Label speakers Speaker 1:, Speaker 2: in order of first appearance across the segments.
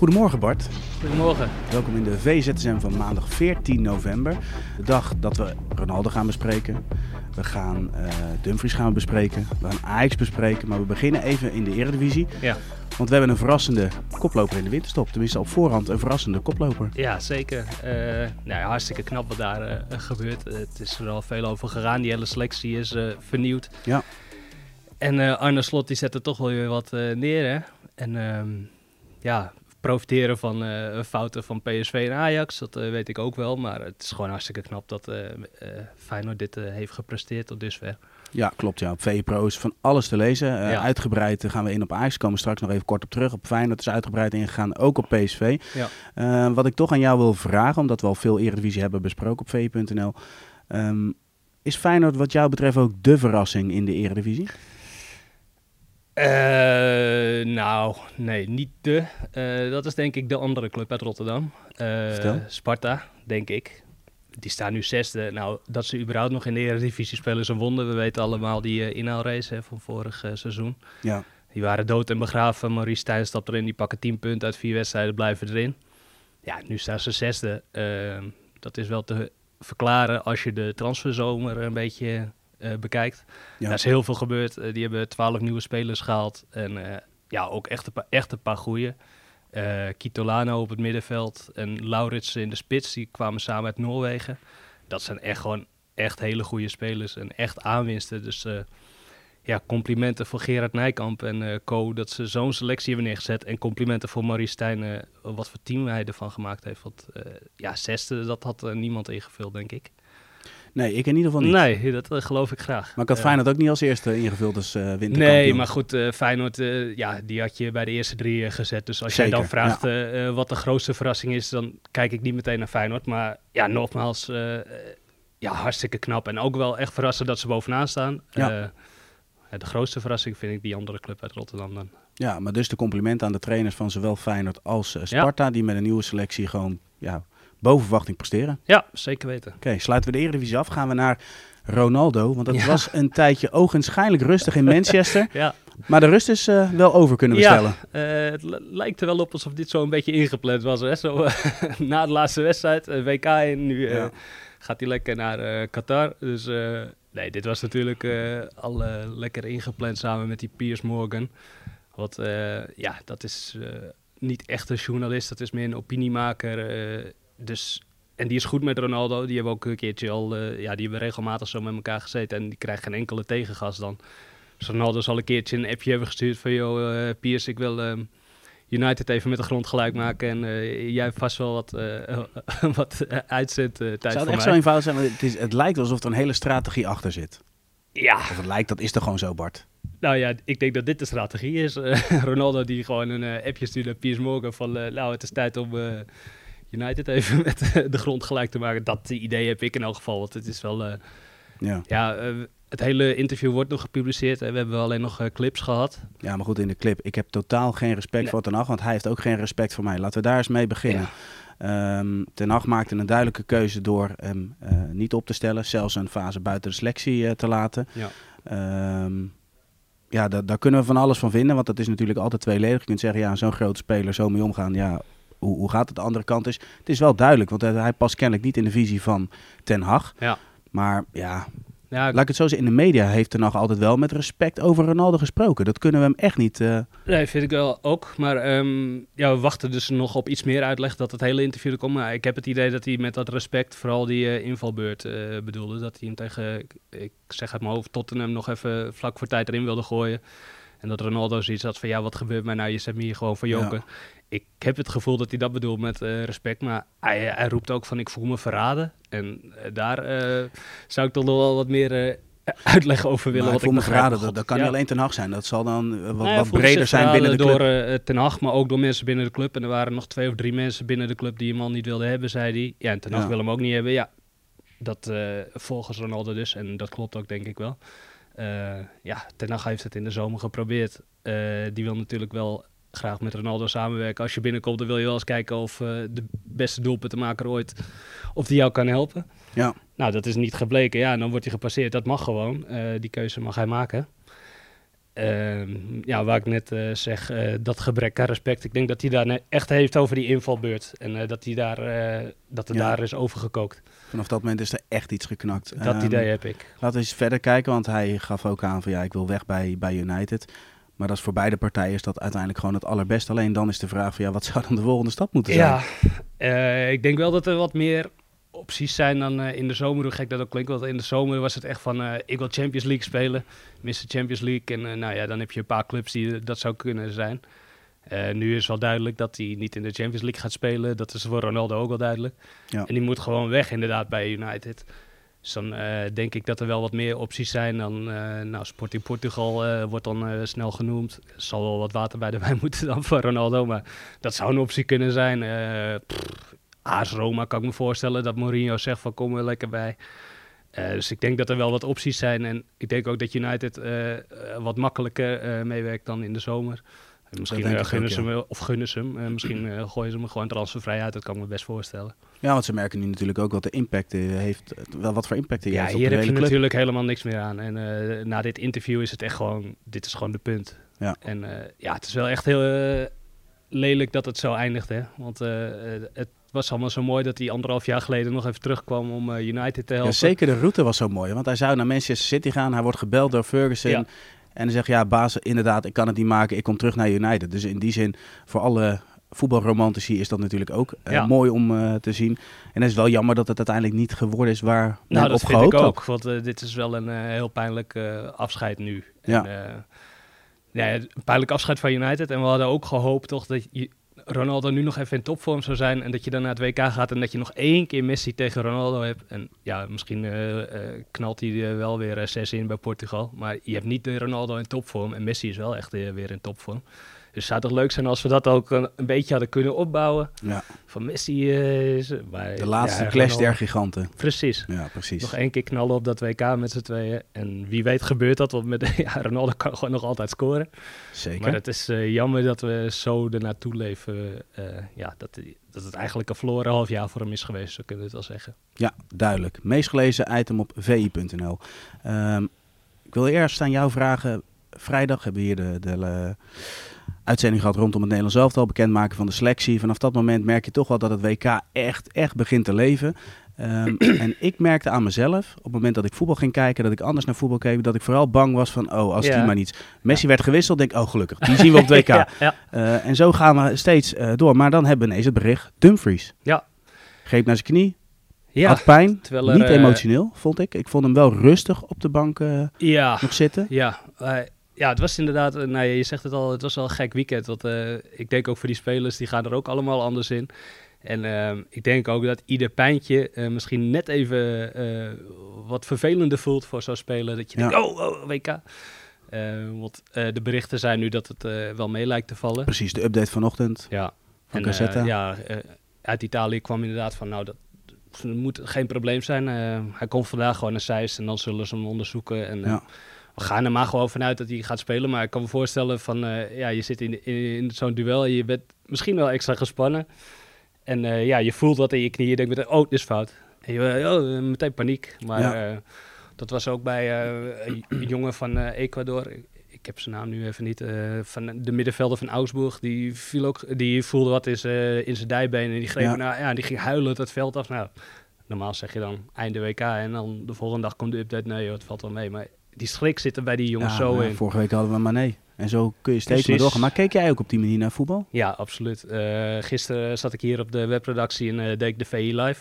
Speaker 1: Goedemorgen Bart.
Speaker 2: Goedemorgen.
Speaker 1: Welkom in de VZSM van maandag 14 november. De dag dat we Ronaldo gaan bespreken. We gaan eh Dumfries gaan bespreken. We gaan Ajax bespreken. Maar we beginnen even in de Eredivisie.
Speaker 2: Ja,
Speaker 1: Want we hebben een verrassende koploper in de winterstop. Tenminste op voorhand een verrassende koploper.
Speaker 2: ja zeker. Eh, nou ja, hartstikke knap wat daar eh, gebeurt. Het is er al veel over gegaan. Die hele selectie is vernieuwd.
Speaker 1: Ja.
Speaker 2: En Arne Slot die zet er toch wel weer wat neer. Hè? En ehm, ja, profiteren van eh, fouten van PSV en Ajax, dat eh, weet ik ook wel. Maar het is gewoon hartstikke knap dat eh Feyenoord dit heeft gepresteerd tot dusver.
Speaker 1: Ja, klopt. Ja. Op VPRO is van alles te lezen.
Speaker 2: Ja.
Speaker 1: Uitgebreid gaan we in op Ajax. Komen we straks nog even kort op terug. Op Feyenoord is uitgebreid ingegaan. Ook op PSV.
Speaker 2: Ja.
Speaker 1: Wat ik toch aan jou wil vragen, omdat we al veel Eredivisie hebben besproken op v.nl. ehm, is Feyenoord wat jou betreft ook de verrassing in de Eredivisie?
Speaker 2: Eh, nou, nee, niet de. Eh, dat is denk ik de andere club uit Rotterdam. Eh. Sparta, denk ik. Die staan nu zesde. Nou, dat ze überhaupt nog in de Eredivisie spelen is een wonder. We weten allemaal die inhaalrace hè, van vorig seizoen.
Speaker 1: Ja.
Speaker 2: Die waren dood en begraven. Maurice Stijn stapt erin. Die pakken 10 punten uit vier wedstrijden, blijven erin. Ja, nu staan ze zesde. Eh, dat is wel te verklaren als je de transferzomer een beetje eh, bekijkt.
Speaker 1: Ja.
Speaker 2: Er is heel veel gebeurd. Eh, die hebben twaalf nieuwe spelers gehaald. En eh, ja, ook echt een, paar, echt een paar goeie. Kitolano op het middenveld en Laurits in de spits. Die kwamen samen uit Noorwegen. Dat zijn echt gewoon echt hele goede spelers en echt aanwinsten. Dus ja, complimenten voor Gerard Nijkamp en Co. Dat ze zo'n selectie hebben neergezet. En complimenten voor Maurice Stijn, wat voor team hij ervan gemaakt heeft. Want ja, zesde, dat had niemand ingevuld, denk ik.
Speaker 1: Nee, ik in ieder geval niet.
Speaker 2: Nee, dat eh, geloof ik graag.
Speaker 1: Maar ik had
Speaker 2: Eh,
Speaker 1: Feyenoord ook niet als eerste ingevuld als winterkampioen.
Speaker 2: Nee, maar goed, eh, Feyenoord, ja, die had je bij de eerste drie gezet. Dus als jij
Speaker 1: Zeker,
Speaker 2: dan vraagt wat de grootste verrassing is, dan kijk ik niet meteen naar Feyenoord. Maar ja, nogmaals, ja, hartstikke knap. En ook wel echt verrassend dat ze bovenaan staan.
Speaker 1: Ja.
Speaker 2: De grootste verrassing vind ik die andere club uit Rotterdam dan.
Speaker 1: Ja, maar dus de complimenten aan de trainers van zowel Feyenoord als Sparta. Die met een nieuwe selectie gewoon ja, boven verwachting presteren.
Speaker 2: Ja, zeker weten.
Speaker 1: Oké, sluiten we de Eredivisie af. Gaan we naar Ronaldo. Want
Speaker 2: Ja.
Speaker 1: was een tijdje ogenschijnlijk rustig in Manchester.
Speaker 2: Ja,
Speaker 1: Maar de rust is eh, wel over, kunnen we
Speaker 2: ja
Speaker 1: stellen.
Speaker 2: eh, het li- lijkt er wel op alsof dit zo een beetje ingepland was. Hè? Zo, eh, na de laatste wedstrijd, WK en nu
Speaker 1: Ja.
Speaker 2: gaat hij lekker naar Qatar. Dus nee, dit was natuurlijk al lekker ingepland samen met die Piers Morgan. Wat, ja, dat is niet echt een journalist, dat is meer een opiniemaker. Dus, en die is goed met Ronaldo. Die hebben ook een keertje al, eh, ja, die hebben regelmatig zo met elkaar gezeten. En die krijgt geen enkele tegengas dan. Dus Ronaldo zal een keertje een appje hebben gestuurd van... joh, eh, Piers, ik wil ehm, United even met de grond gelijk maken... en eh, jij vast wel wat, eh wat eh, uitzendtijd
Speaker 1: Zou
Speaker 2: voor
Speaker 1: het echt
Speaker 2: mij.
Speaker 1: zo eenvoudig zijn? Het, is, het lijkt alsof er een hele strategie achter zit.
Speaker 2: Ja,
Speaker 1: Of het lijkt, dat is toch gewoon zo, Bart?
Speaker 2: nou ja, ik denk dat dit de strategie is. Ronaldo die gewoon een appje stuurt naar Piers Morgan van... nou, het is tijd om United even met eh, de grond gelijk te maken. Dat idee heb ik in elk geval, want het is wel... eh,
Speaker 1: Ja.
Speaker 2: ja, eh, het hele interview wordt nog gepubliceerd. Hè. We hebben alleen nog clips gehad.
Speaker 1: ja, maar goed, in de clip. Ik heb totaal geen respect
Speaker 2: Nee.
Speaker 1: voor Ten Hag, want hij heeft ook geen respect voor mij. Laten we daar eens mee beginnen. Ehm, Ten Hag maakte een duidelijke keuze door hem niet op te stellen. Zelfs een fase buiten de selectie te laten.
Speaker 2: Ja.
Speaker 1: Ehm, ja, da- daar kunnen we van alles van vinden, want dat is natuurlijk altijd tweeledig. Je kunt zeggen, ja, zo'n grote speler zo mee omgaan, ja, hoe, hoe gaat het? De andere kant is, het is wel duidelijk, want hij, past kennelijk niet in de visie van Ten Hag.
Speaker 2: Ja.
Speaker 1: Maar ja,
Speaker 2: Ja,
Speaker 1: laat ik het zo zeggen, in de media heeft Ten Hag altijd wel met respect over Ronaldo gesproken. Dat kunnen we hem echt niet... eh,
Speaker 2: Nee, vind ik wel ook. Maar ehm, ja, we wachten dus nog op iets meer uitleg dat het hele interview er komt. Maar ik heb het idee dat hij met dat respect vooral die eh, invalbeurt eh, bedoelde. Dat hij hem tegen, ik zeg uit mijn hoofd, Tottenham nog even vlak voor tijd erin wilde gooien. En dat Ronaldo zoiets had van, ja, wat gebeurt mij nou? Je zet me hier gewoon voor joken. Ik heb het gevoel dat hij dat bedoelt met eh, respect. Maar hij, hij roept ook van, ik voel me verraden. En eh, daar eh, zou ik toch nog wel wat meer... uitleg over willen.
Speaker 1: Maar
Speaker 2: wat
Speaker 1: ik voel me verraden, dat, dat kan
Speaker 2: Ja.
Speaker 1: niet alleen Ten Hag zijn. Dat zal dan wat,
Speaker 2: Nou
Speaker 1: wat breder zijn binnen de club.
Speaker 2: Door Ten Hag, maar ook door mensen binnen de club. En er waren nog twee of drie mensen binnen de club die hem al niet wilden hebben, zei hij. Ja, en Ten Hag
Speaker 1: Ja.
Speaker 2: wil hem ook niet hebben. Ja, dat volgens Ronaldo dus. En dat klopt ook, denk ik wel. Ja, Ten Hag heeft het in de zomer geprobeerd. Die wil natuurlijk wel graag met Ronaldo samenwerken. Als je binnenkomt, dan wil je wel eens kijken of eh, de beste doelpuntenmaker ooit... of die jou kan helpen.
Speaker 1: Ja.
Speaker 2: Nou, dat is niet gebleken. Ja, dan wordt hij gepasseerd. Dat mag gewoon. Eh, die keuze mag hij maken. Ehm, ja, waar ik net eh, zeg, dat gebrek aan respect. Ik denk dat hij daar echt heeft over die invalbeurt. En dat, hij daar, dat
Speaker 1: Ja.
Speaker 2: daar is overgekookt.
Speaker 1: Vanaf dat moment is er echt iets geknakt.
Speaker 2: Dat
Speaker 1: Ehm,
Speaker 2: idee heb ik.
Speaker 1: Laten we eens verder kijken, want hij gaf ook aan van ja, ik wil weg bij, bij United. Maar dat is voor beide partijen is dat uiteindelijk gewoon het allerbeste. Alleen dan is de vraag van ja, wat zou dan de volgende stap moeten zijn?
Speaker 2: Ja, eh, ik denk wel dat er wat meer opties zijn dan eh, in de zomer. Hoe gek dat ook klinkt. Want in de zomer was het echt van, eh, ik wil Champions League spelen. Mr. Champions League. En nou ja, dan heb je een paar clubs die dat zou kunnen zijn. Nu is wel duidelijk dat hij niet in de Champions League gaat spelen. Dat is voor Ronaldo ook wel duidelijk.
Speaker 1: Ja.
Speaker 2: En die moet gewoon weg inderdaad bij United. Dus dan eh, denk ik dat er wel wat meer opties zijn dan... eh nou, Sporting Portugal eh, wordt dan snel genoemd. Er zal wel wat water bij de wijn moeten dan voor Ronaldo. Maar dat zou een optie kunnen zijn. Pff, Roma kan ik me voorstellen dat Mourinho zegt van kom er lekker bij. Dus ik denk dat er wel wat opties zijn. En ik denk ook dat United wat makkelijker meewerkt dan in de zomer. En misschien gunnen
Speaker 1: ook,
Speaker 2: ze
Speaker 1: ja.
Speaker 2: hem, of gunnen ze hem. Eh, misschien eh, gooien ze hem gewoon transfervrij uit. Dat kan ik me best voorstellen.
Speaker 1: Ja, want ze merken nu natuurlijk ook wat de impact heeft. Wel wat voor impact hij
Speaker 2: Ja,
Speaker 1: heeft op
Speaker 2: hier heb je
Speaker 1: club.
Speaker 2: natuurlijk helemaal niks meer aan. En na dit interview is het echt gewoon, dit is gewoon de punt.
Speaker 1: Ja.
Speaker 2: En ja, het is wel echt heel lelijk dat het zo eindigt. Hè? Want het was allemaal zo mooi dat hij anderhalf jaar geleden nog even terugkwam om United te helpen.
Speaker 1: Ja, zeker de route was zo mooi. Want hij zou naar Manchester City gaan. Hij wordt gebeld door Ferguson.
Speaker 2: Ja.
Speaker 1: En hij zegt, ja baas, inderdaad, ik kan het niet maken. Ik kom terug naar United. Dus in die zin, voor alle voetbalromantici is dat natuurlijk ook eh,
Speaker 2: Ja.
Speaker 1: mooi om eh, te zien. En het is wel jammer dat het uiteindelijk niet geworden is waar men
Speaker 2: Nou, dat
Speaker 1: op
Speaker 2: vind
Speaker 1: gehoopt
Speaker 2: ik
Speaker 1: had.
Speaker 2: ook. Want eh, dit is wel een heel pijnlijk afscheid nu.
Speaker 1: Ja.
Speaker 2: En, eh, ja, een pijnlijk afscheid van United. En we hadden ook gehoopt toch dat je, Ronaldo nu nog even in topvorm zou zijn. En dat je dan naar het WK gaat en dat je nog één keer Messi tegen Ronaldo hebt. En ja, misschien eh, eh, knalt hij wel weer eh, zes in bij Portugal. Maar je hebt niet de Ronaldo in topvorm. En Messi is wel echt weer in topvorm. Dus het zou toch leuk zijn als we dat ook een, een beetje hadden kunnen opbouwen.
Speaker 1: Ja,
Speaker 2: Van Messi eh, is... Maar,
Speaker 1: de laatste
Speaker 2: ja,
Speaker 1: clash der giganten.
Speaker 2: Precies.
Speaker 1: Ja, precies.
Speaker 2: Nog één keer knallen op dat WK met z'n tweeën. En wie weet gebeurt dat, want met, ja, Ronaldo kan gewoon nog altijd scoren.
Speaker 1: Zeker.
Speaker 2: Maar het is eh, jammer dat we zo ernaartoe leven. eh, ja, dat, dat het eigenlijk een verloren half jaar voor hem is geweest, zo kunnen we het wel zeggen.
Speaker 1: Ja, duidelijk. Meest gelezen item op vi.nl. Ehm, ik wil eerst aan jou vragen. Vrijdag hebben we hier de, de uitzending gehad rondom het Nederlands elftal. Bekendmaken van de selectie. Vanaf dat moment merk je toch wel dat het WK echt, echt begint te leven. Ehm, en ik merkte aan mezelf, op het moment dat ik voetbal ging kijken, dat ik anders naar voetbal keek, dat ik vooral bang was van, oh, als
Speaker 2: Ja.
Speaker 1: die maar niet. Messi werd gewisseld, denk ik, oh gelukkig, die zien we op het WK.
Speaker 2: ja.
Speaker 1: Eh, en zo gaan we steeds eh, door. Maar dan hebben we ineens het bericht, Dumfries.
Speaker 2: Ja.
Speaker 1: Greep naar zijn knie,
Speaker 2: Ja,
Speaker 1: had pijn,
Speaker 2: er,
Speaker 1: niet
Speaker 2: eh,
Speaker 1: emotioneel, vond ik. Ik vond hem wel rustig op de bank
Speaker 2: ja,
Speaker 1: nog zitten.
Speaker 2: ja. Ja, het was inderdaad, eh, nou ja, je zegt het al, het was wel een gek weekend. Want eh, ik denk ook voor die spelers, die gaan er ook allemaal anders in. En ehm, ik denk ook dat ieder pijntje eh, misschien net even wat vervelender voelt voor zo'n speler. Dat je
Speaker 1: Ja.
Speaker 2: denkt, oh, oh, WK. Want de berichten zijn nu dat het wel mee lijkt te vallen.
Speaker 1: Precies, de update vanochtend
Speaker 2: Ja.
Speaker 1: van
Speaker 2: En, ja, uit Italië kwam inderdaad van, nou, dat moet geen probleem zijn. Hij komt vandaag gewoon naar Zeist en dan zullen ze hem onderzoeken. En,
Speaker 1: Ja.
Speaker 2: We gaan er maar gewoon vanuit dat hij gaat spelen. Maar ik kan me voorstellen van, eh, ja, je zit in, in, in zo'n duel en je bent misschien wel extra gespannen. En eh, ja, je voelt wat in je knieën. Je denkt meteen, oh, dit is fout. En je, oh, meteen paniek. Maar
Speaker 1: Ja.
Speaker 2: eh, dat was ook bij een jongen van Ecuador. Ik, ik heb zijn naam nu even niet. van de middenvelder van Augsburg. Die, viel ook, die voelde wat in zijn in zijn dijbeen. En die greep
Speaker 1: Ja.
Speaker 2: naar, ja, die ging huilend het veld af. Nou, normaal zeg je dan einde WK. En dan de volgende dag komt de update. Nee joh, het valt wel mee. Maar die schrik zit er bij die jongens
Speaker 1: Ja,
Speaker 2: zo
Speaker 1: maar
Speaker 2: in.
Speaker 1: Vorige week hadden we Mané. En zo kun je steeds
Speaker 2: Precies.
Speaker 1: doorgaan. Maar keek jij ook op die manier naar voetbal?
Speaker 2: Ja, absoluut. Eh, gisteren zat ik hier op de webproductie en eh, deed ik de VI Live.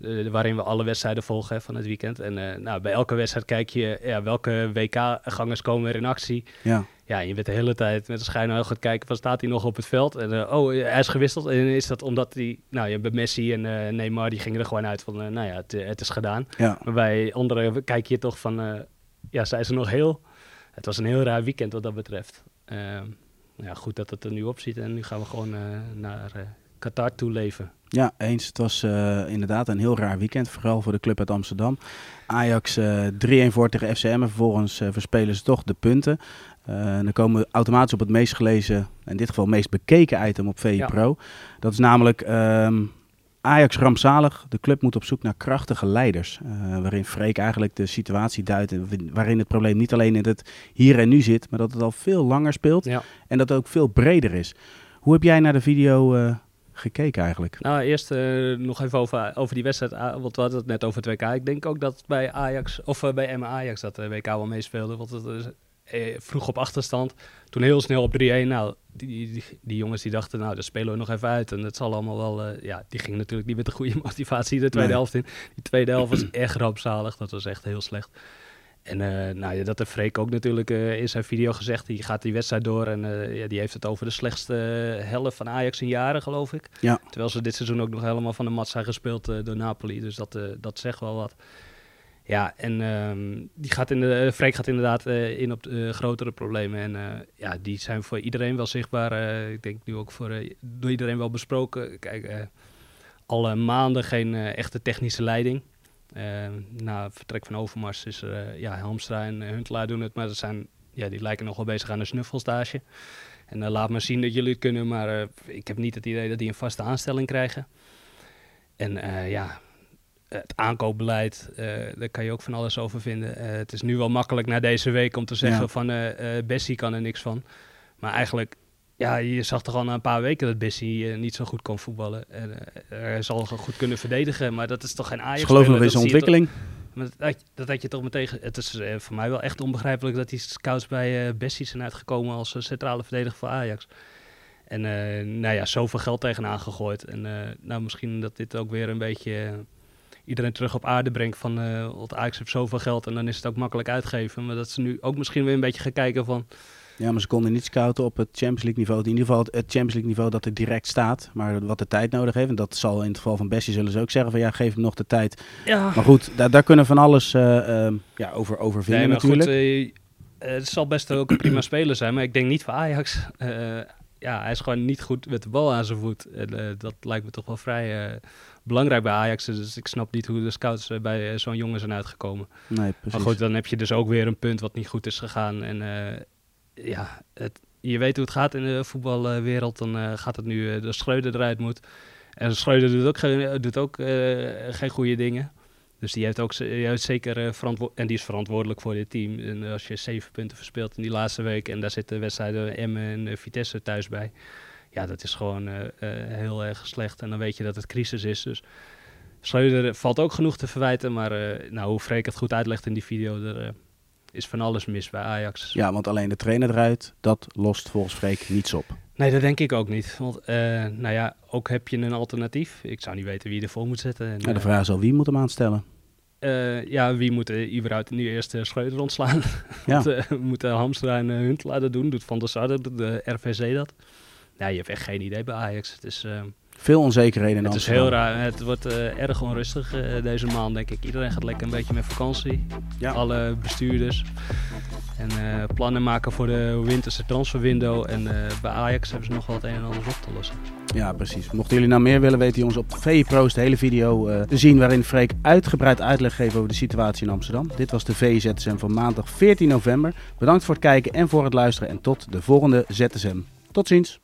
Speaker 2: eh, waarin we alle wedstrijden volgen hè, van het weekend. En nou, bij elke wedstrijd kijk je ja, welke WK-gangers komen er in actie.
Speaker 1: Ja,
Speaker 2: Ja, je bent de hele tijd met een schijnheel gaat kijken van staat hij nog op het veld. En oh, hij is gewisseld. En is dat omdat hij, nou ja, bij Messi en Neymar, die gingen er gewoon uit van, nou ja, het, het is gedaan.
Speaker 1: ja.
Speaker 2: Maar bij anderen kijk je toch van, ja, zijn ze nog heel. Het was een heel raar weekend wat dat betreft. Ehm, ja, goed dat het er nu op ziet en nu gaan we gewoon naar Qatar toe leven.
Speaker 1: Ja, eens. Het was inderdaad een heel raar weekend, vooral voor de club uit Amsterdam. Ajax 3-1 voor tegen FCM en vervolgens verspelen ze toch de punten. Uh, dan komen we automatisch op het meest gelezen, in dit geval meest bekeken item op VE Pro. Dat is namelijk um, Ajax rampzalig. De club moet op zoek naar krachtige leiders. Uh, waarin Freek eigenlijk de situatie duidt. Waarin het probleem niet alleen in het hier en nu zit, maar dat het al veel langer speelt. Ja. En dat het ook veel breder is. Hoe heb jij naar de video uh, gekeken eigenlijk?
Speaker 2: Nou, eerst uh, nog even over, over die wedstrijd. Want we hadden het net over het WK. Ik denk ook dat bij Ajax, of bij MA Ajax, dat de WK wel meespeelde. Want het is eh, vroeg op achterstand. Toen heel snel op 3-1. Nou, die, die, die, jongens die dachten, nou, daar spelen we nog even uit. En het zal allemaal wel... Uh, ja, die ging natuurlijk niet met de goede motivatie de tweede helft in. Die tweede helft was echt rampzalig. Dat was echt heel slecht. En uh, nou, ja, dat heeft Freek ook natuurlijk uh, in zijn video gezegd. Die gaat die wedstrijd door en uh, ja, die heeft het over de slechtste helft van Ajax in jaren, geloof ik. Ja. Terwijl ze dit seizoen ook nog helemaal van de mat zijn gespeeld door Napoli. Dus dat, dat zegt wel wat. Ja, en um, die gaat in de, eh, Freek gaat inderdaad uh, in op de, uh, grotere problemen. En uh, ja, die zijn voor iedereen wel zichtbaar. ik denk nu ook voor, door iedereen wel besproken. Kijk, alle maanden geen echte technische leiding. na het vertrek van Overmars is er, ja, Hamstra en Huntelaar doen het. Maar dat zijn, ja, die lijken nog wel bezig aan een snuffelstage. En laat maar zien dat jullie het kunnen. Maar ik heb niet het idee dat die een vaste aanstelling krijgen. En ja, het aankoopbeleid, uh, daar kan je ook van alles over vinden. Uh, het is nu wel makkelijk na deze week om te zeggen van uh, Bessie kan er niks van. Maar eigenlijk, ja, je zag toch al na een paar weken dat Bessie niet zo goed kon voetballen. En, hij zal goed kunnen verdedigen, maar dat is toch geen Ajax.
Speaker 1: Geloof nog zijn ontwikkeling.
Speaker 2: Maar dat, dat had je toch meteen. Het is voor mij wel echt onbegrijpelijk dat die scouts bij Bessie zijn uitgekomen als centrale verdediger voor Ajax. En nou ja, zoveel geld tegenaan gegooid. En nou, misschien dat dit ook weer een beetje iedereen terug op aarde brengt van uh, want Ajax heeft zoveel geld en dan is het ook makkelijk uitgeven. Maar dat ze nu ook misschien weer een beetje gaan kijken van...
Speaker 1: Ja, maar ze konden niet scouten op het Champions League niveau. In ieder geval het Champions League niveau dat er direct staat. Maar wat de tijd nodig heeft. En dat zal in het geval van Bessie zullen ze ook zeggen van ja, geef hem nog de tijd. Ja. Maar goed, daar, daar kunnen van alles uh, ja, over, over vinden nee, natuurlijk. Goed,
Speaker 2: uh, het zal best ook een prima speler zijn. Maar ik denk niet voor Ajax. ja, hij is gewoon niet goed met de bal aan zijn voet. En, dat lijkt me toch wel vrij belangrijk bij Ajax. Dus ik snap niet hoe de scouts eh, bij eh, zo'n jongen zijn uitgekomen. Nee, precies. Maar goed, dan heb je dus ook weer een punt wat niet goed is gegaan. En uh, ja, het, je weet hoe het gaat in de voetbalwereld. Dan uh, gaat het nu de Schreuder eruit moet. En Schreuder doet ook, geen, doet ook geen goede dingen. Dus die heeft ook juist zeker verantwoord en die is verantwoordelijk voor dit team. En als je zeven punten verspeelt in die laatste week en daar zitten wedstrijden Emmen en Vitesse thuis bij ja, dat is gewoon uh, heel erg slecht. En dan weet je dat het crisis is. Dus Schreuder valt ook genoeg te verwijten. Maar nou, hoe Freek het goed uitlegt in die video, er is van alles mis bij Ajax.
Speaker 1: Ja, want alleen de trainer eruit, dat lost volgens Freek niets op.
Speaker 2: Nee, dat denk ik ook niet. Want nou ja, ook heb je een alternatief. Ik zou niet weten wie je ervoor moet zetten. En,
Speaker 1: ja, de vraag is al, wie moet hem aanstellen?
Speaker 2: Uh, ja, wie moet uh, überhaupt nu eerst uh, Schreuder ontslaan? Ja. Want, we moeten Hamstra en Huntelaar dat doen. Doet Van der Sar, de RVC dat ja, je hebt echt geen idee bij Ajax. Het is, uh,
Speaker 1: Veel onzekerheden in
Speaker 2: Het is heel raar. Het wordt uh, erg onrustig uh, deze maand, denk ik. Iedereen gaat lekker een beetje met vakantie. Ja. Alle bestuurders. En plannen maken voor de winterse transferwindow. En bij Ajax hebben ze nog wel het een en ander op te lossen.
Speaker 1: Ja, precies. Mochten jullie nou meer willen weten, jongens, op VE Pro's de hele video te zien... waarin Freek uitgebreid uitleg geeft over de situatie in Amsterdam. Dit was de VZSM van maandag 14 november. Bedankt voor het kijken en voor het luisteren. En tot de volgende ZSM. Tot ziens.